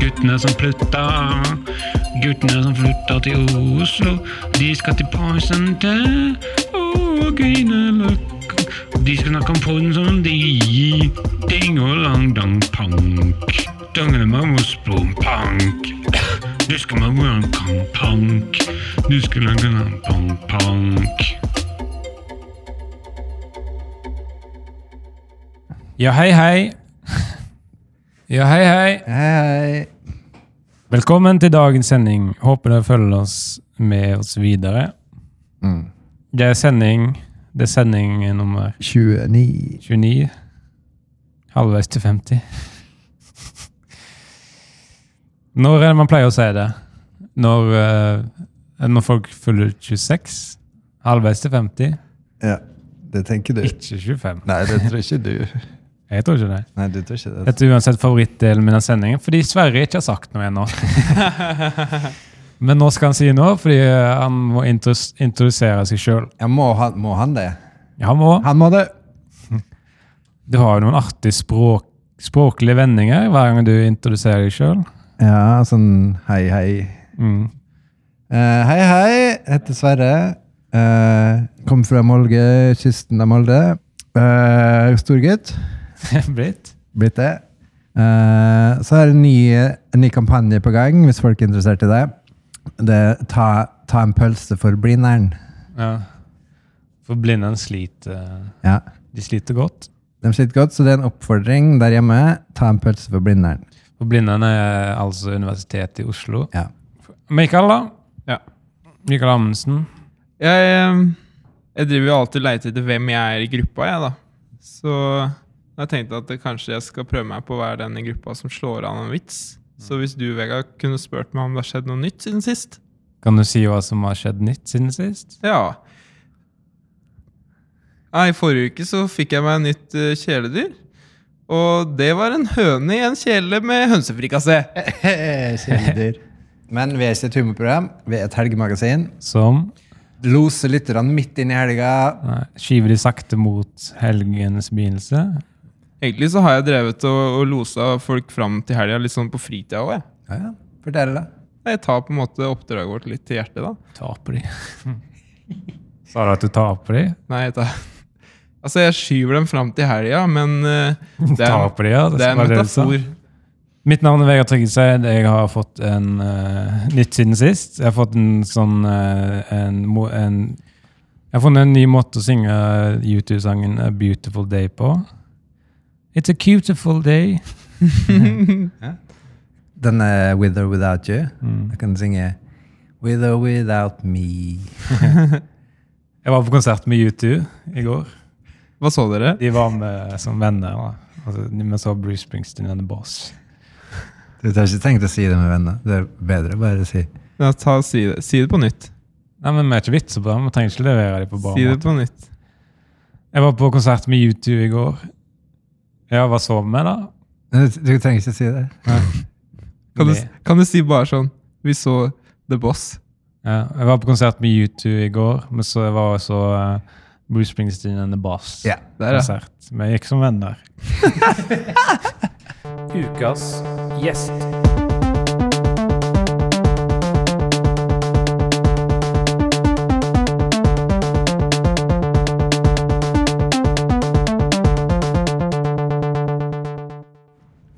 Guttene som flytta, guttene som flytta til Oslo, de skal til Poison til og Grünerløkka. De skal snakke om Poison som de, ding og lang dang pank. Dangelemamos blom pank. Du skal man en kong pank. Du skal lage en pank pank. Ja, hei, hei. Ja, hei, hei. Hei, hei. Velkommen til dagens sending. Håper dere følger oss med oss videre. Mm. Det er sending Det er sending nummer 29. 29. Halvveis til 50. Når man pleier å si det? Når, eh, når folk fyller 26? Halvveis til 50? Ja, det tenker du. Ikke 25. Nei, det tror ikke du. Jeg tror ikke det. Nei, du tror ikke det. Dette er uansett favorittdelen min av sendingen, fordi Sverre ikke har sagt noe ennå. Men nå skal han si noe, fordi han må introdusere seg sjøl. Ja, må han, må han det? Ja, han må. Han må det. Du har jo noen artige språk, språklige vendinger hver gang du introduserer deg sjøl. Ja, sånn hei, hei. Mm. Uh, hei, hei. Heter Sverre. Uh, Kommer fra Molde, kysten av Molde. Uh, Storgutt. Blitt? Blitt det. Uh, så er det en ny, en ny kampanje på gang, hvis folk er interessert i det. Det ta, ta en pølse for blinderen. Ja. For blinderen sliter Ja. De sliter godt. De sliter godt, så det er en oppfordring der hjemme. Ta en pølse for blinderen. For blinderen er altså Universitetet i Oslo. Ja. Mikael, da? Ja. Mikael Amundsen. Jeg, eh, jeg driver jo alltid og leter etter hvem jeg er i gruppa, jeg, da. Så jeg tenkte at kanskje jeg skal prøve meg på å være den i gruppa som slår an en vits. Så hvis du, Vegard, kunne spurt meg om det har skjedd noe nytt siden sist? Kan du si hva som har skjedd nytt siden sist? Ja. Nei, I forrige uke så fikk jeg meg en nytt eh, kjæledyr. Og det var en høne i en kjele med hønsefrikassé. Kjæledyr. Men vi er ikke et humorprogram, vi er et helgemagasin. Som Loser lytterne midt inn i helga. nei, skyver de sakte mot helgens begynnelse. Egentlig så har jeg drevet og, og losa folk fram til helga litt sånn på fritida òg. Ja, ja. Fortell det. Jeg tar på en måte oppdraget vårt litt til hjertet, da. Taper de. Sa du at du taper de? Nei, jeg tar Altså, jeg skyver dem fram til helga, men uh, det er, Taper de, ja. det er en var det du sa. metafor. Mitt navn er Vegard Tryggeseid. Jeg har fått en uh, nytt siden sist. Jeg har fått en sånn uh, en, en Jeg har funnet en ny måte å synge YouTube-sangen A Beautiful Day på. It's a beautiful day. Den er With or Without You. Mm. Jeg kan synge With or Without Me. Jeg var på konsert med U2 i går. Hva så dere? De var med som venner. Da. Altså, men så Bruce Springsteen and The Boss. Du har ikke tenkt å si det med venner. Det er bedre bare å si. Ja, ta, si, det. si det på nytt. Nei, men Vi er ikke vitser på det. Vi trenger ikke levere dem på bra Si det på nytt. Jeg var på konsert med U2 i går. Ja, hva så vi, da? Du, du trenger ikke si det. Kan du, kan du si bare sånn Vi så The Boss. Ja, jeg var på konsert med U2 i går, men så var også uh, Bruce Springsteen and The Boss. Ja, Der, ja. Konsert. Vi gikk som venner. Ukas gjest.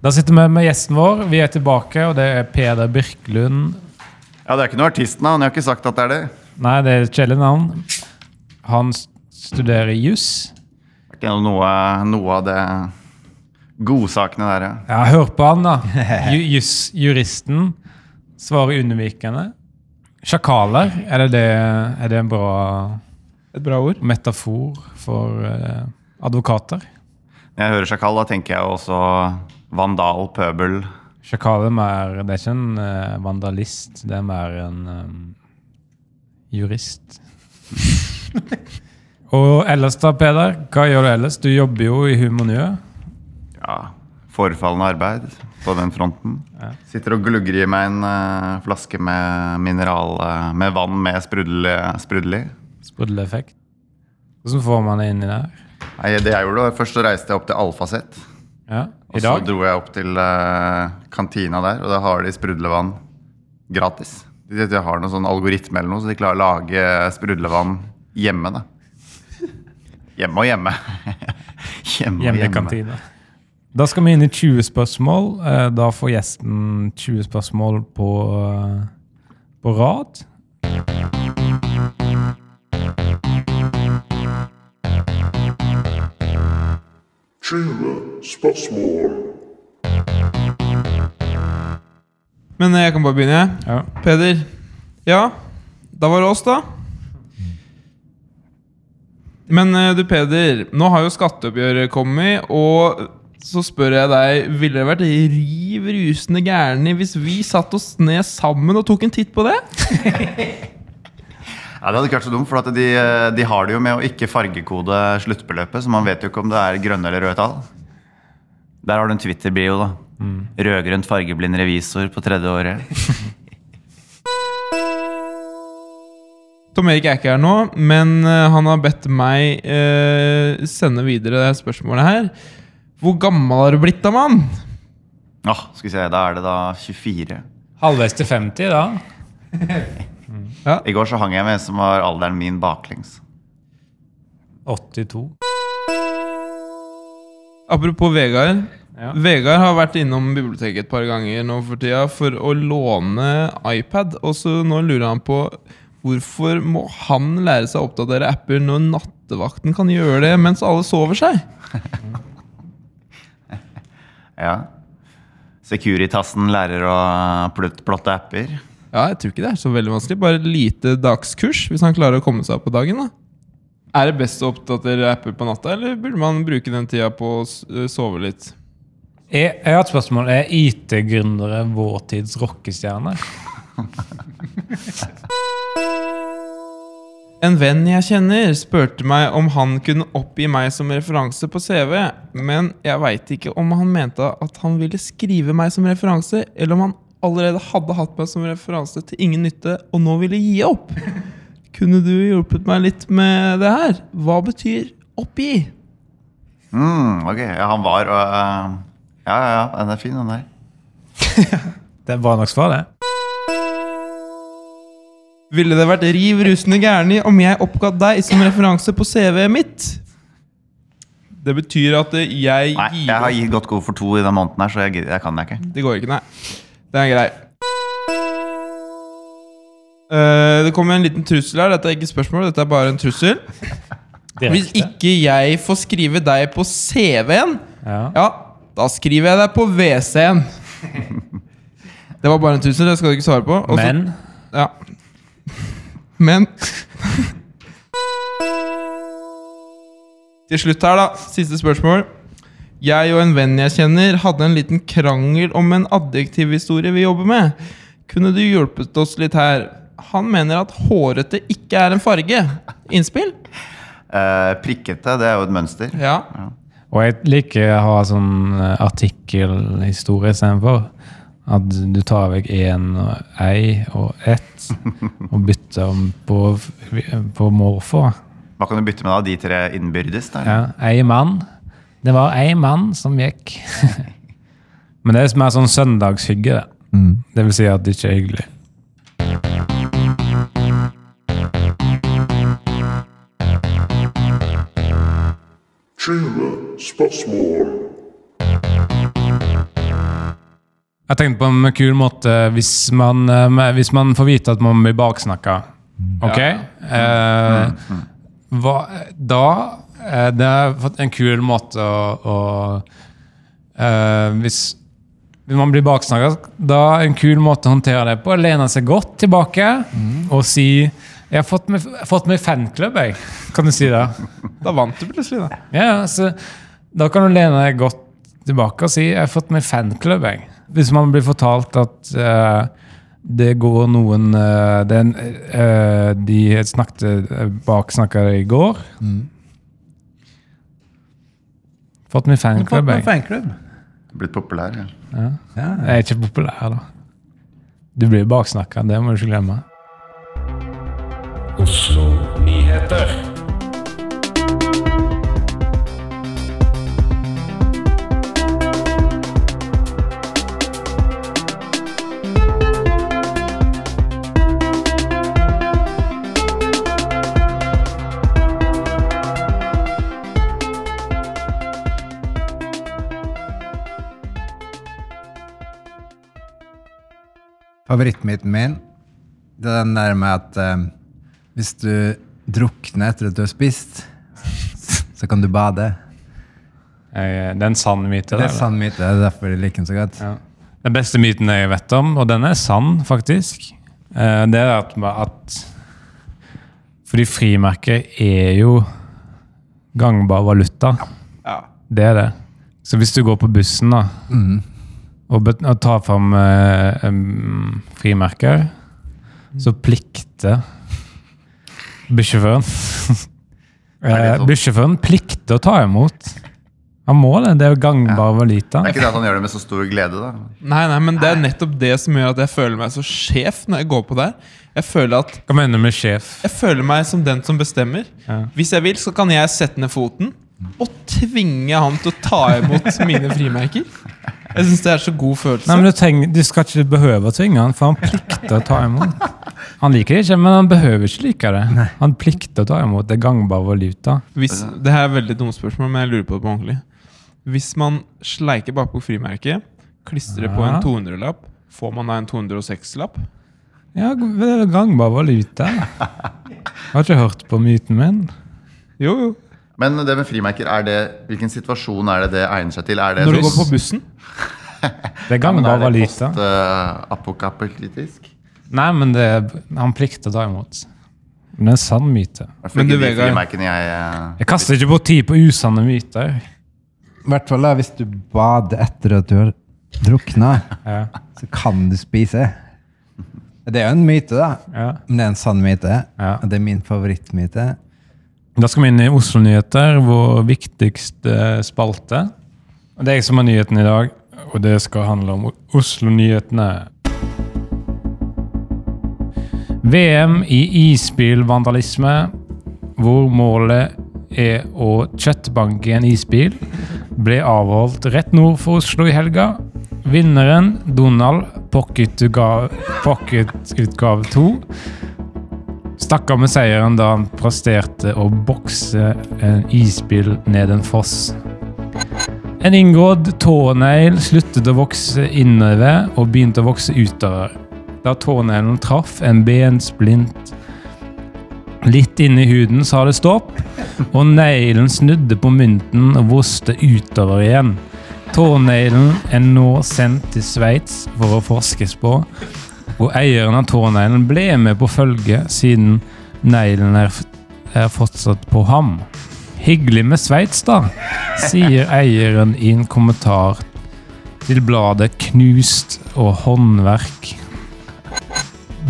Da sitter vi med gjesten vår. Vi er tilbake, og det er Peder Birkelund. Ja, Det er ikke noe artistnavn. Jeg har ikke sagt at det er det. Nei, det er et kjedelig navn. Han studerer juss. Det er ikke noe, noe av det godsakene der, ja. Ja, hør på han, da. Ju, juristen svarer unnvikende. Sjakaler, er det, det, er det en bra Et bra ord. metafor for eh, advokater? Når jeg hører sjakal, da tenker jeg også vandal, pøbel. Sjakaler er mer Det er ikke en uh, vandalist, det er mer en um, jurist. Og ellers da, Peder? Hva gjør du ellers? Du jobber jo i Humanø. Ja, forefallende arbeid på den fronten. Ja. Sitter og glugger i meg en uh, flaske med mineral uh, med vann med sprudel, sprudel i. Sprudleeffekt. Hvordan får man det inni der? Nei, det jeg gjorde, var Først så reiste jeg opp til Alfaset Ja, Og så dro jeg opp til uh, kantina der, og da har de sprudlevann gratis. De, de har noen sånn algoritme eller noe, så de klarer å lage sprudlevann hjemme. da. Hjemme og hjemme. hjemme Hjemme i kantina. Da skal vi inn i 20 spørsmål. Eh, Da får gjesten 20 spørsmål på, eh, på rad. Spørsmål. Men eh, jeg kan bare begynne. jeg. Ja. Peder. Ja, da var det oss, da. Men eh, du, Peder. Nå har jo skatteoppgjøret kommet, og så spør jeg deg Ville det vært riv rusende gærne hvis vi satte oss ned sammen og tok en titt på det? Ja, Det hadde ikke vært så dumt, for at de, eh, de har det jo med å ikke fargekode sluttbeløpet, så man vet jo ikke om det er grønne eller røde tall. Der har du en Twitter-bio, da. Rødgrønt fargeblind revisor på tredje året. Tom Erik er ikke her nå, men eh, han har bedt meg eh, sende videre det spørsmålet her. Hvor gammel har du blitt da, mann? Ah, skal vi se, Da er det da 24. Halvveis til 50, da. I går så hang jeg med en som var alderen min baklengs. 82. Apropos Vegard. Ja. Vegard har vært innom biblioteket et par ganger nå for tida for å låne iPad. Og så nå lurer han på hvorfor må han lære seg å oppdatere apper når nattevakten kan gjøre det mens alle sover seg? Ja. Securitasen lærer å plotte apper. Ja, jeg tror ikke det er så veldig vanskelig. Bare et lite dagskurs, hvis han klarer å komme seg opp på dagen. da. Er det best å oppdatere apper på natta, eller burde man bruke den tida på å øh, sove litt? Jeg, jeg har et spørsmål. Er IT-gründere vår tids rockestjerner? En venn jeg kjenner, spurte meg om han kunne oppgi meg som referanse på CV, men jeg veit ikke om han mente at han ville skrive meg som referanse, eller om han allerede hadde hatt meg som referanse til ingen nytte og nå ville gi opp. Kunne du hjulpet meg litt med det her? Hva betyr oppgi? Mm, ok, ja, han var eh, Ja, ja, ja, den er fin, den der. Det er bra nok svar, det. Ville det vært riv rusende gærni om jeg oppga deg som referanse på CV-et mitt? Det betyr at jeg Nei, gir jeg har gitt godt god for to i den måneden her, så jeg, jeg kan det ikke. Det går ikke, nei. Det er grei. Eh, det kommer en liten trussel her. Dette er ikke spørsmål, dette er bare en trussel. Hvis ikke jeg får skrive deg på CV-en, Ja. ja, da skriver jeg deg på WC-en. Det var bare en trussel, det skal du ikke svare på. Også, Men Ja. Men Til slutt her, da. Siste spørsmål. Jeg og en venn jeg kjenner, hadde en liten krangel om en adjektivhistorie vi jobber med. Kunne du hjulpet oss litt her? Han mener at hårete ikke er en farge. Innspill? Eh, prikkete, det er jo et mønster. Ja. Og jeg liker å ha sånn eh, artikkelhistorie istedenfor. At du tar vekk én og ei og ett, og bytter om på, på morfar. Hva kan du bytte med da? De tre innbyrdes? Der? Ja, ei mann. Det var én mann som gikk. Men det er mer sånn søndagshygge. det. Mm. Det vil si at det ikke er hyggelig. spørsmål. Jeg tenkte på en kul måte hvis man, eh, hvis man får vite at man blir baksnakka. Ok? Eh, hva, da eh, Det er en kul måte å, å uh, hvis, man blir baksnakka, da er en kul måte å håndtere det på. Lene seg godt tilbake og si 'Jeg har fått meg, fått meg fanklubb', jeg. Kan du si det? Da vant du plutselig, da. Ja, så Da kan du lene deg godt tilbake og si 'jeg har fått meg fanklubb'. jeg». Hvis man blir fortalt at eh, det går noen eh, den, eh, De snakket uh, baksnakka i går. Fått meg fanklubb, jeg. fanklubb. Blitt populær. Ja. Ja. Ja. Jeg er ikke populær, da. Du blir baksnakka, det må du ikke glemme. Oslo Nyheter. Favorittmyten min det er den der med at eh, hvis du drukner etter at du har spist, så kan du bade. Jeg, det er en sann myte. Det er sann myte. Det er derfor jeg liker den så godt. Ja. Den beste myten jeg vet om, og den er sann, faktisk, eh, det er at, at Fordi frimerker er jo gangbar valuta. Ja. Det er det. Så hvis du går på bussen da, og, bet- og tar fram eh, frimerker, så plikter bussjåføren Eh, sånn? Bussjåføren plikter å ta imot. Han må det. Det er jo gangbar valuta. Det er ikke det at han gjør det med så stor glede, da. Nei, nei, men det er nettopp det som gjør at jeg føler meg så sjef når jeg går på der. Jeg føler at Hva mener du med sjef? Jeg føler meg som den som bestemmer. Ja. Hvis jeg vil, så kan jeg sette ned foten og tvinge han til å ta imot mine frimerker. Jeg syns det er så god følelse. Nei, men du, trenger, du skal ikke behøve å tvinge han, for han plikter å ta imot. Han liker det ikke, men han behøver ikke like det. Han plikter å ta imot. Det er gangbar valuta. Hvis, det her er veldig dumt spørsmål, men jeg lurer på det på ordentlig. Hvis man sleiker bakpå frimerket, klistrer på en 200-lapp, får man da en 206-lapp? Ja, det er gangbar valuta. Jeg Har ikke hørt på myten min. Jo, jo. Men det med frimerker, er det, hvilken situasjon er det det egner seg til? Er det Når du går på bussen? Det er Ja, er det valuta. post-apokalyptisk? Nei, men det er, han plikter derimot. imot. Men det er en sann myte. Men Men du, Vegard- jeg eh, Jeg kaster ikke bort tid på usanne myter. I hvert fall hvis du bader etter at du har drukna, Ja. så kan du spise. Det er jo en myte, da. Ja. Men det er en sann myte. Ja. Og det er min favorittmyte. Da skal vi inn i Oslo-nyheter, vår viktigste spalte. Og Det er jeg som har nyheten i dag, og det skal handle om Oslo-nyhetene. VM i isbilvandalisme, hvor målet er å kjøttbanke en isbil, ble avholdt rett nord for Oslo i helga. Vinneren, Donald Pocket-utgave Pocket 2, stakk av med seieren da han presterte å bokse en isbil ned en foss. En inngrodd tånegl sluttet å vokse innover og begynte å vokse utover. Da tåneglen traff en bensplint litt inni huden, sa det stopp, og neglen snudde på mynten og voste utover igjen. Tåneglen er nå sendt til Sveits for å forskes på, og eieren av tåneglen ble med på følget siden neglen er, er fortsatt på ham. Hyggelig med Sveits, da, sier eieren i en kommentar til bladet Knust og håndverk.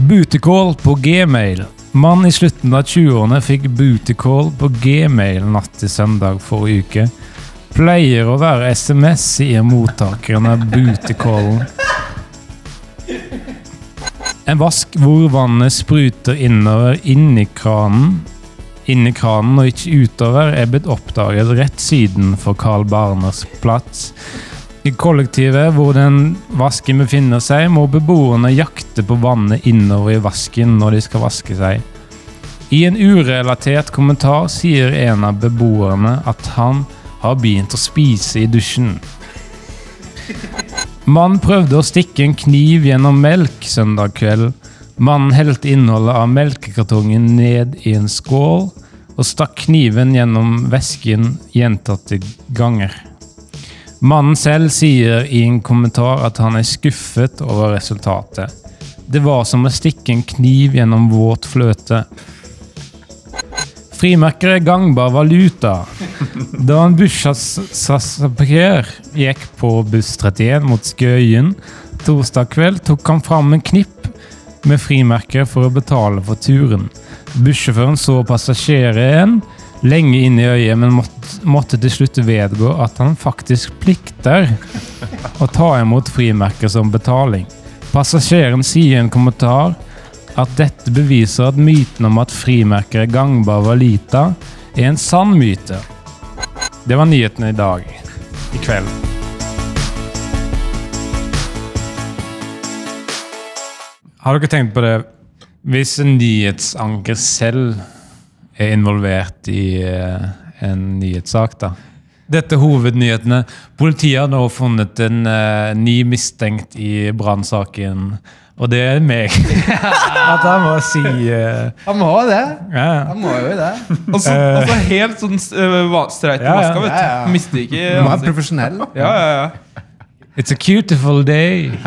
Butekål på gmail. Mann i slutten av 20-årene fikk butekål på gmail natt til søndag forrige uke. Pleier å være SMS, sier mottakeren av bootycallen. En vask hvor vannet spruter innover inni kranen, inni kranen og ikke utover, er blitt oppdaget rett siden for Carl Barners plass. I kollektivet hvor den vasken befinner seg, må beboerne jakte på vannet innover i vasken når de skal vaske seg. I en urelatert kommentar sier en av beboerne at han har begynt å spise i dusjen. Mann prøvde å stikke en kniv gjennom melk søndag kveld. Mannen helte innholdet av melkekartongen ned i en skål og stakk kniven gjennom væsken gjentatte ganger. Mannen selv sier i en kommentar at han er skuffet over resultatet. Det var som å stikke en kniv gjennom våt fløte. Frimerker er gangbar valuta. Da en bussjåfør gikk på buss 31 mot Skøyen torsdag kveld, tok han fram en knipp med frimerker for å betale for turen. Bussjåføren så passasjeren lenge inn i øyet, men måtte, måtte til slutt vedgå at han faktisk plikter å ta imot frimerker som betaling. Passasjeren sier i en kommentar at dette beviser at myten om at frimerker er gangbar valita, er en sann myte. Det var nyhetene i dag. I kveld. Har dere tenkt på det Hvis en nyhetsanker selv er involvert i eh, en nyhetssak, da, Dette er hovednyhetene. Politiet har nå funnet en eh, ny mistenkt i brannsaken. Og det er meg. At jeg må si uh, Han må det. ja. Han må jo det. Og så og så helt sånn uh, streit i Ja, ja. maska, vet du. Mister ikke Han må være profesjonell. Ja, ja, ja. It's a beautiful day.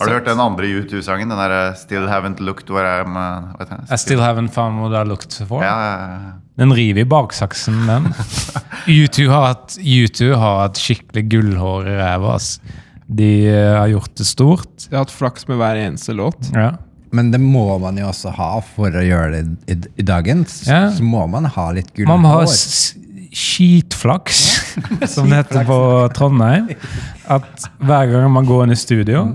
Har du hørt den andre U2-sangen? Den der Still Haven't Looked Where I'm uh, I still haven't found what I looked for. Ja, ja, ja. Den river i baksaksen, den. U2 har hatt, U2 har hatt skikkelig gullhår i ræva. De eh, har gjort det stort. De har hatt flaks med hver eneste låt. Ja. Men det må man jo også ha for å gjøre det i, i dagens. Ja. Så må man ha litt gull. Man må ha skitflaks, ja. som det heter på Trondheim. At hver gang man går inn i studio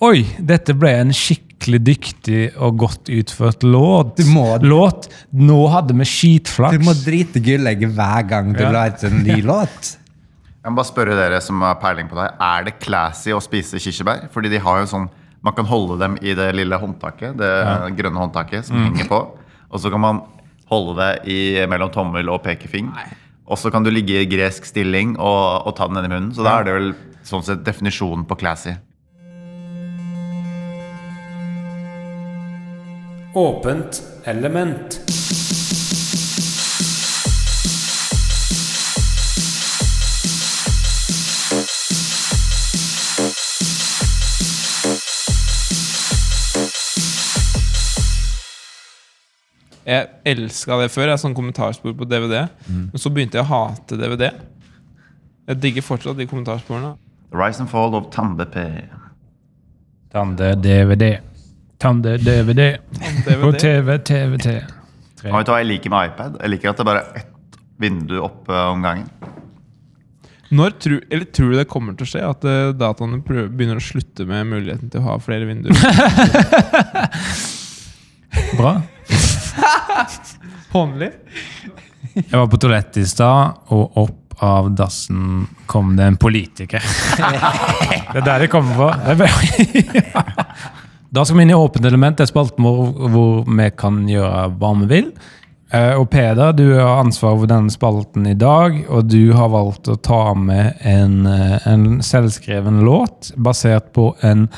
Oi, dette ble en skikkelig dyktig og godt utført låt. Du må- låt. Nå hadde vi skitflaks. Du må drite gullegget hver gang du Ja. lager en ny låt. Jeg må bare spørre dere som har peiling på det. Er det classy å spise kirsebær? Fordi de har jo sånn Man kan holde dem i det lille håndtaket, det grønne håndtaket som henger på. Og så kan man holde det i, mellom tommel og pekefing. Og så kan du ligge i gresk stilling og, og ta den ned i munnen. Så da er det vel sånn sett definisjonen på classy. Åpent element. Jeg elska det før, jeg sånn kommentarspor på DVD. Men så begynte jeg å hate DVD. Jeg digger fortsatt de kommentarsporene. Rise and Fall of Tande P. Tande-DVD. Tande-DVD. På TV, TV. Og vet du hva jeg liker med iPad? Jeg liker at det bare er ett vindu oppe om gangen. Når tru, eller tror du det kommer til å skje? At eh, dataene prøver, begynner å slutte med muligheten til å ha flere vinduer? Håndlig? Jeg var på toalettet i stad, og opp av dassen kom det en politiker. Det er der det kommer fra. Er bare- Da skal vi inn i åpent element. Det er spalten vår hvor vi kan gjøre hva vi vil. Eh, Og Peder, du har ansvar for denne spalten i dag, og du har valgt å ta med en, eh, en selvskreven låt basert på en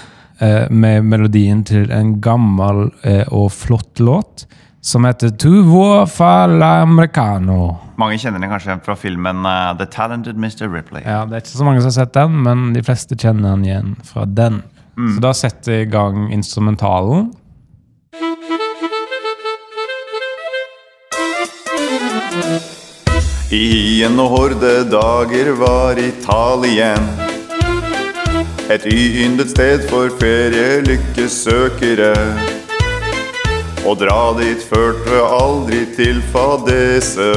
eh, med melodien til en gammel og flott låt som heter Tu vuoi fa l'americano. Mange kjenner den kanskje fra filmen uh, The Talented Mr. Ripley. Ja, Det er ikke så mange som har sett den, men de fleste kjenner den igjen fra den. Så da setter jeg i gang instrumentalen. I en horde dager var Italien Et yndet sted for ferielykkesøkere Å dra dit førte aldri til fadese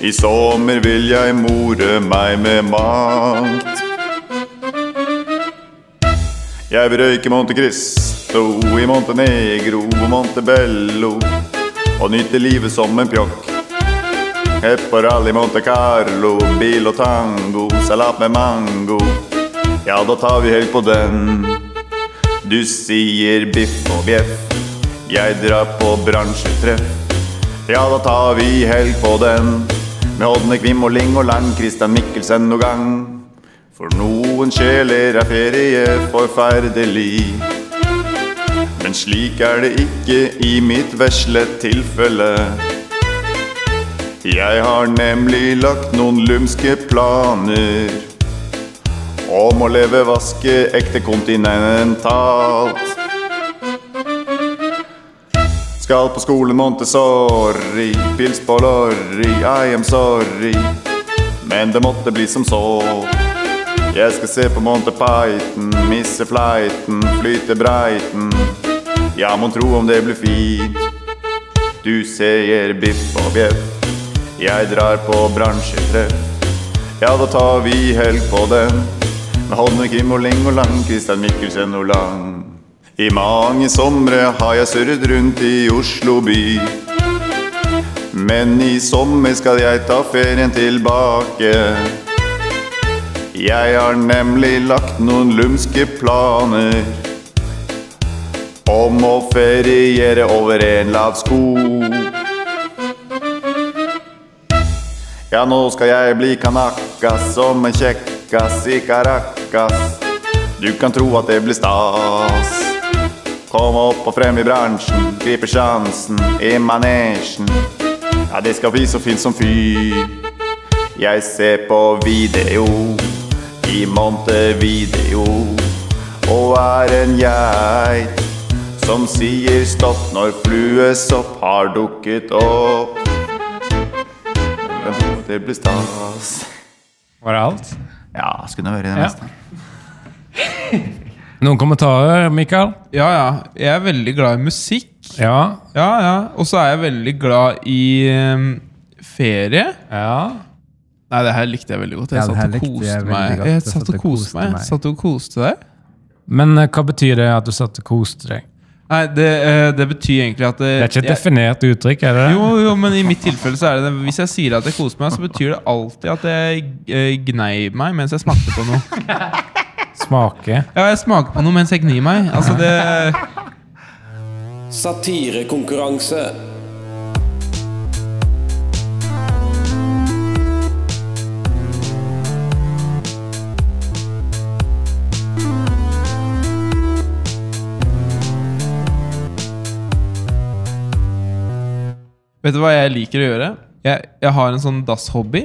I sommer vil jeg more meg med mangt Jeg vil røyke Monte Cristo i Montenegro og Montebello Og nyte livet som en pjokk Pepperall i Monte Carlo, bil og tango, salat med mango. Ja, da tar vi helt på den. Du sier biff og bjeff, jeg drar på bransjetreff. Ja, da tar vi helg på den. Med Ådne Kvim og Ling og Lang, Christian Mikkelsen og gang. For noen sjeler er ferie forferdelig. Men slik er det ikke i mitt vesle tilfelle. Jeg har nemlig lagt noen lumske planer om å leve vaskeekte kontinentalt. Skal på skolen Montessori, pils på lorry, I am sorry. Men det måtte bli som så. Jeg skal se på Monty Python, misse flighten, flyte breiten. Ja, mon tro om det blir fint. Du sier biff og bjeff. Jeg drar på bransjetreff. Ja, da tar vi helg på den. Med Holmen, Kim og Ling og Lang, Kristian Mikkelsen og Lang. I mange somre har jeg surret rundt i Oslo by. Men i sommer skal jeg ta ferien tilbake. Jeg har nemlig lagt noen lumske planer om å feriere over en lav sko. Ja, nå skal jeg bli kanakkas som en kjekkas i Caracas. Du kan tro at det blir stas. Kom opp og frem i bransjen, griper sjansen i manesjen. Ja, det skal bli så fint som fy. Jeg ser på video i Montevideo og er en geit som sier stopp når fluesopp har dukket opp. Det blir stas. Var det alt? Ja, skulle høre det Ja. Noen kommentarer, Mikael? Ja, ja. Jeg er veldig glad i musikk. Ja. Ja, ja. Og så er jeg veldig glad i um, ferie. Ja. Nei, det her likte jeg veldig godt. Jeg Ja, satt og koste jeg meg. godt. Jeg satt og koste meg. meg. Satt og koste deg. Men uh, hva betyr det at du satt og koste deg? Nei, det, uh, det betyr egentlig at Det er ikke et jeg- definert uttrykk, er det det? Jo, jo, men i mitt tilfelle så er det det. Hvis jeg sier at jeg koser meg, så betyr det alltid at jeg uh, gnei meg mens jeg smakte på noe. Smake. Ja, jeg smaker på noe mens jeg gnir meg. Altså, det Satirekonkurranse. Vet du hva jeg liker å gjøre? Jeg, jeg har en sånn dass-hobby.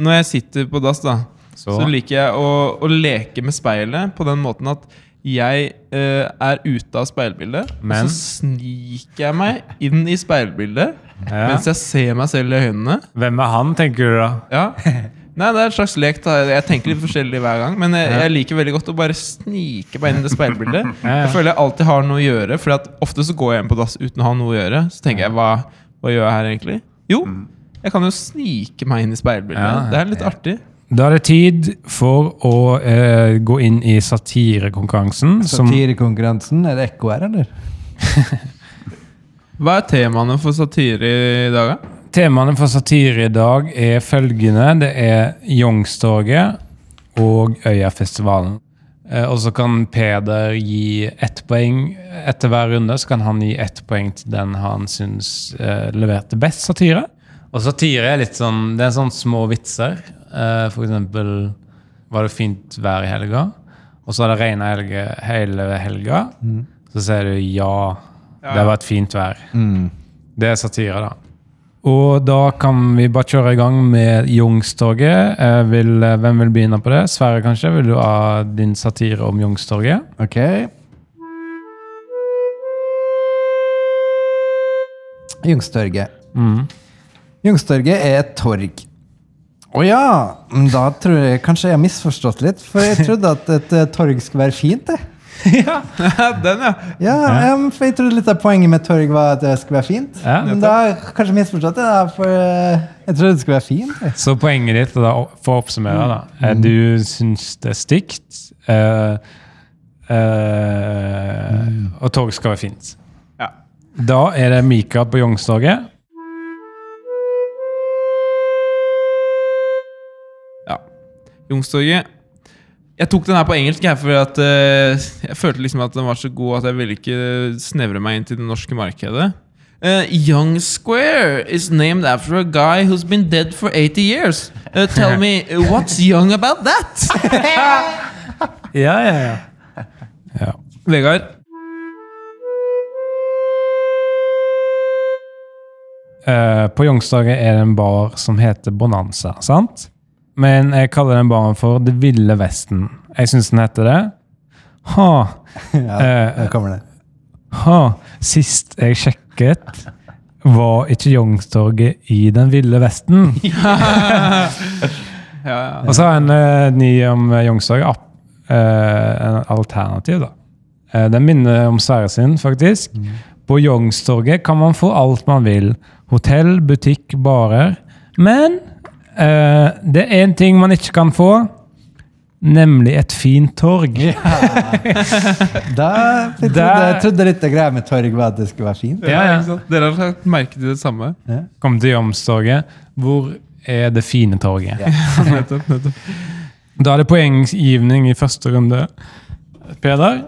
Når jeg sitter på dass, da, så, Så? liker jeg å, å leke med speilet på den måten at jeg eh, er ute av speilbildet, Men? og så sniker jeg meg inn i speilbildet Ja. mens jeg ser meg selv i øynene. Hvem er han, tenker du da? Ja. Nei, det er en slags lek. da Jeg tenker litt forskjellig hver gang. Men jeg, jeg liker veldig godt å bare snike meg inn i det speilbildet. Jeg føler jeg alltid har noe å gjøre, for ofte så går jeg inn på dass uten å ha noe å gjøre. Så tenker jeg, hva, hva gjør jeg her egentlig? Jo, jeg kan jo snike meg inn i speilbildet. Det er litt artig. Da er det tid for å eh, gå inn i satirekonkurransen. Satirekonkurransen, er det ekko her, eller? Hva er temaene for satire i dag, da? temaene for satire i dag er følgende. Det er Youngstorget og Øyafestivalen. Eh, og så kan Peder gi ett poeng etter hver runde. Så kan han gi ett poeng til den han syns eh, leverte best satire. Og satire er litt sånn Det er sånn små vitser. Eh, for eksempel Var det fint vær i helga? Og så har det regna hele helga. Så sier du ja, det var et fint vær. Det er satire, da. Og da kan vi bare kjøre i gang med Youngstorget. Eh, vil, eh, hvem vil begynne på det? Sverre, kanskje? Vil du ha din satire om Youngstorget? Ok. Youngstorget. Mm. Youngstorget er et torg. Å ja! men Da tror jeg kanskje jeg har misforstått litt. For jeg trodde at et eh, torg skulle være fint. det. Den, ja. Ja, em, for jeg trodde litt av poenget med torg var at det skulle være fint. Ja, men da har jeg kanskje misforstått det. da, For eh, jeg trodde det skulle være fint. Det. Så poenget ditt, da, for å oppsummere, da, er du syns det er stygt, eh, eh, og torg skal være fint. Ja. Da er det Mikael på Youngstorget. Youngstorget. Jeg tok den her på engelsk, jeg, for at, uh, jeg følte liksom at den var så god at jeg ville ikke snevre meg inn til det norske markedet. Uh, Young Square is named after a guy who's been dead for 80 years. Uh, tell me, what's young about that? Ja, ja, ja. ja. Vegard? På Youngstorget er det en bar som heter Bonanza, sant? Men jeg kaller den baren for Det ville vesten. Jeg syns den heter det. Ha, Ja, Eh, der kommer det. ha. Sist jeg sjekket, var ikke Youngstorget i Den ville vesten. Ja, ja. Og så har jeg en uh, ny om Youngstorget. app, eh, en alternativ, da. Uh, den minner om Sverre sin, faktisk. På Youngstorget kan man få alt man vil. Hotell, butikk, barer. Men eh, det er én ting man ikke kan få. Nemlig et fint torg. Da, jeg, trodde, jeg trodde litt av greia med torg var at det skulle være fint. Ja, ja. Dere har lagt merke til det samme? Kom til Jomstorget. Hvor er det fine torget? nettopp, nettopp. Da er det poenggivning i første runde. Peder,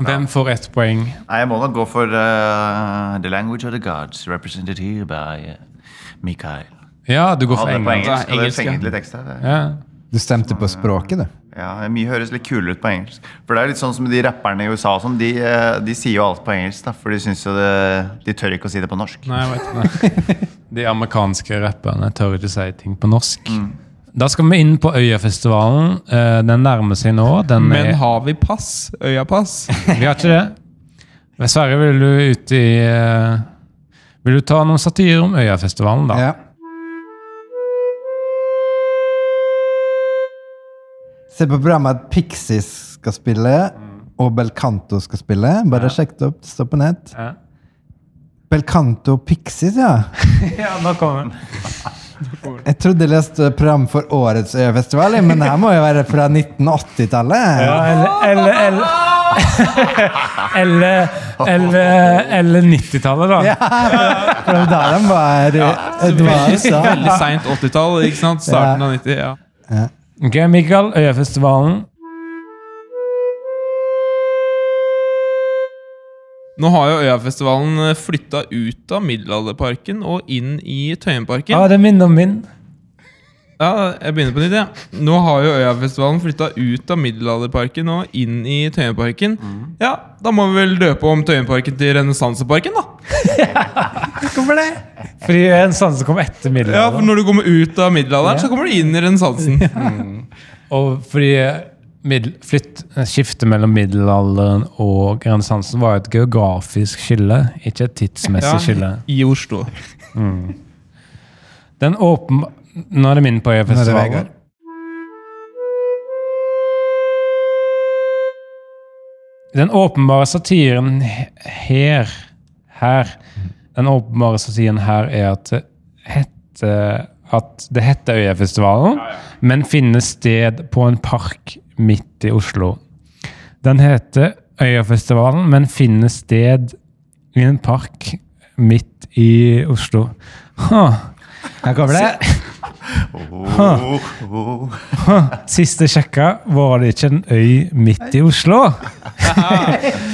hvem får ett poeng? Nei, jeg må nok gå for uh, The Language of the Gods, represented here by uh, Mikael. Ja, du går for Hadde det engelsk. engelsk. er engelsk, ja. tekst, litt ekstra. Det. Ja. Du stemte på språket, du. Ja, Mye høres litt kulere ut på engelsk. For det er litt sånn som de rapperne i USA og sånn, de, eh, de sier jo alt på engelsk, da, for de syns jo det De tør ikke å si det på norsk. Nei, jeg vet ikke. De amerikanske rapperne tør ikke si ting på norsk. Da skal vi inn på Øyafestivalen. Eh, Den nærmer seg nå. Den Men er, har vi pass? Øyapass? vi har ikke det. Sverre, vil du ut i eh, Vil du ta noen satire om Øyafestivalen, da? Ja. Se på programmet at Pixies skal spille, og Belcanto skal spille. Bare sjekk det opp. Det står på nett. Ja. Belcanto Pixies, ja. ja, nå kommer den. Jeg trodde jeg leste program for årets Øyafestival, men det her må jo være fra 1980-tallet. Ja, eller Eller, eller, eller, eller 90-tallet, da. Ja, for, det var da de var det var Veldig, seint 80-tall, ikke sant? Starten av 90. ja. Ok, Mikael. Øyafestivalen. Nå har jo Øyafestivalen flytta ut av Middelalderparken og inn i Tøyenparken. Ja, det minner om min. Ja, jeg begynner på nytt, ja. Nå har jo Øyafestivalen flytta ut av Middelalderparken og inn i Tøyenparken. Ja, da må vi vel døpe om Tøyenparken til Renessanseparken, da. Hvorfor det? Fordi en som kom etter Ja, for når du kommer ut av middelalderen, så kommer du inn i renessansen. Og fordi middel, flytt, skiftet mellom middelalderen og renessansen var et geografisk skille, ikke et tidsmessig Ja, skille. I Oslo. Den åpen... Nå er det min på Øyafestivalen. Den åpenbare satiren her, her Den åpenbare strategien her er at det heter, at det heter Øyafestivalen, men finner sted på en park midt i Oslo. Den heter Øyafestivalen, men finner sted i en park midt i Oslo. Huh. Her kommer det. Oh, oh. Siste sjekka, var det ikke en øy midt i Oslo.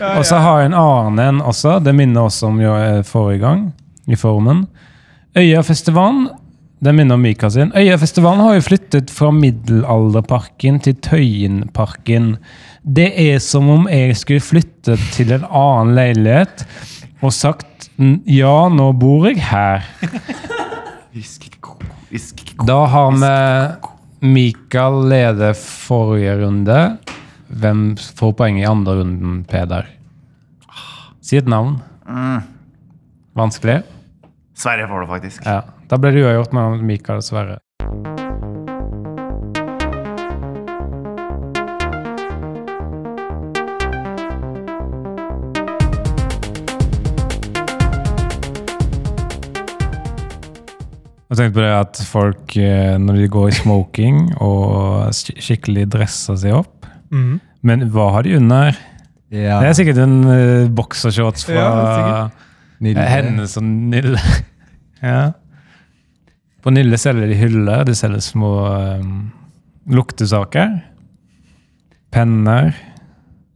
Og så har jeg en annen en også. Det minner også om eh, forrige gang, i formen. Øyafestivalen. Det minner om Mika sin. Øyafestivalen har jo flyttet fra Middelalderparken til Tøyenparken. Det er som om jeg skulle flyttet til en annen leilighet og sagt ja, nå bor jeg her. Da har vi Mikael leder forrige runde. Hvem får poeng i andre runden, Peder? Si et navn. Vanskelig? Sverre får det faktisk. Ja. Da ble det uavgjort mellom Mikael og Sverre. Jeg tenkte på det at folk, eh, når de går i smoking og skikkelig dresser seg opp Mhm. Men hva har de under? Ja, Det er sikkert en uh, boksershorts fra Ja, eh, Hennes og Nille. ja. På Nille selger de hyller, de selger små um, luktesaker. Penner.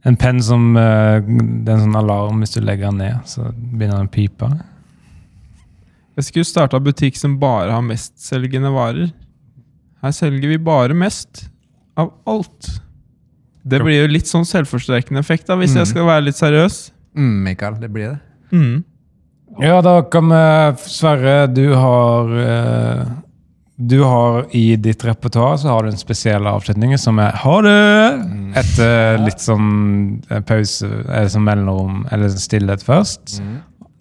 En penn som uh, Det er en sånn alarm hvis du legger den ned, så begynner den å pipe. Jeg skulle starta butikk som bare har mestselgende varer. Her selger vi bare mest av alt. Det blir jo litt sånn selvforsterkende effekt, da, hvis jeg skal være litt seriøs. Mm, Mikael, det blir det. Mm. Ja, da kan vi Sverre, du har eh, Du har i ditt repertoar så har du en spesiell avslutning som er 'ha det' etter litt sånn eh, pause, eller sånn mellomrom, eller stillhet først.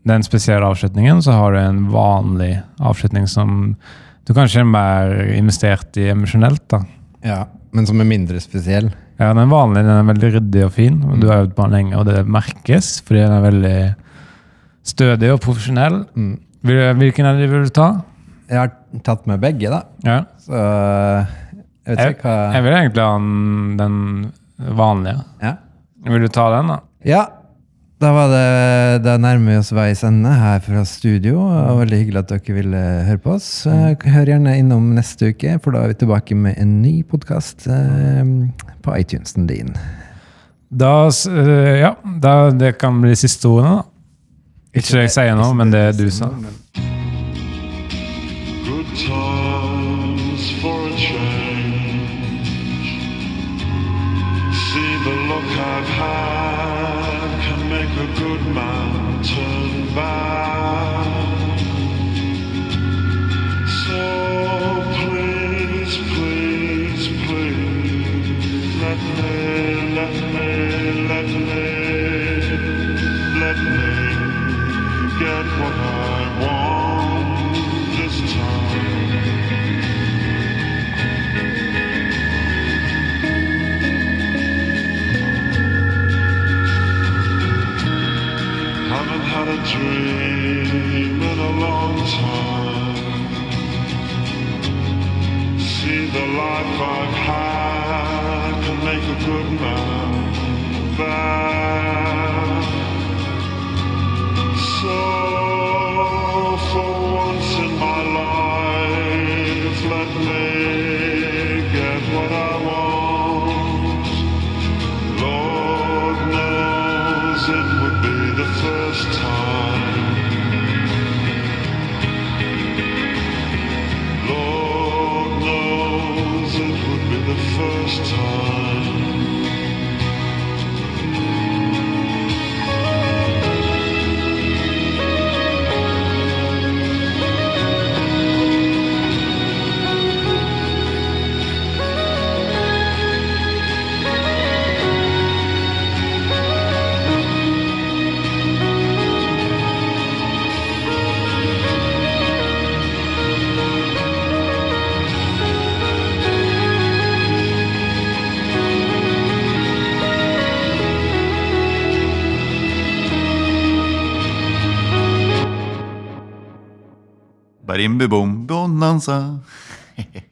Den spesielle avslutningen, så har du en vanlig avslutning som du kanskje er mer investert i emosjonelt. da. Ja, men som er mindre spesiell. Ja, Den vanlige den er veldig ryddig og fin. Du har øvd på den lenge, og det merkes fordi den er veldig stødig og profesjonell. Mm. Vil- Hvilken av de vil du ta? Jeg har tatt med begge, da. Ja. Så jeg vet ikke hva jeg vil egentlig ha den, den vanlige. Ja. Vil du ta den, da? Ja, da var det Da nærmer vi oss veis ende her fra studio. og Veldig hyggelig at dere ville høre på oss. Eh, Hør gjerne innom neste uke, for da er vi tilbake med en ny podkast på iTunesen din. Da, øh, ja, da, det kan bli siste ordene, da. Ikke det jeg sier nå, men det du sa. Good times for a change. See the look I've had make a good man turn bad. I've can make a good man. So for once in my life, let me get what I want. Barimbi bom bonanza.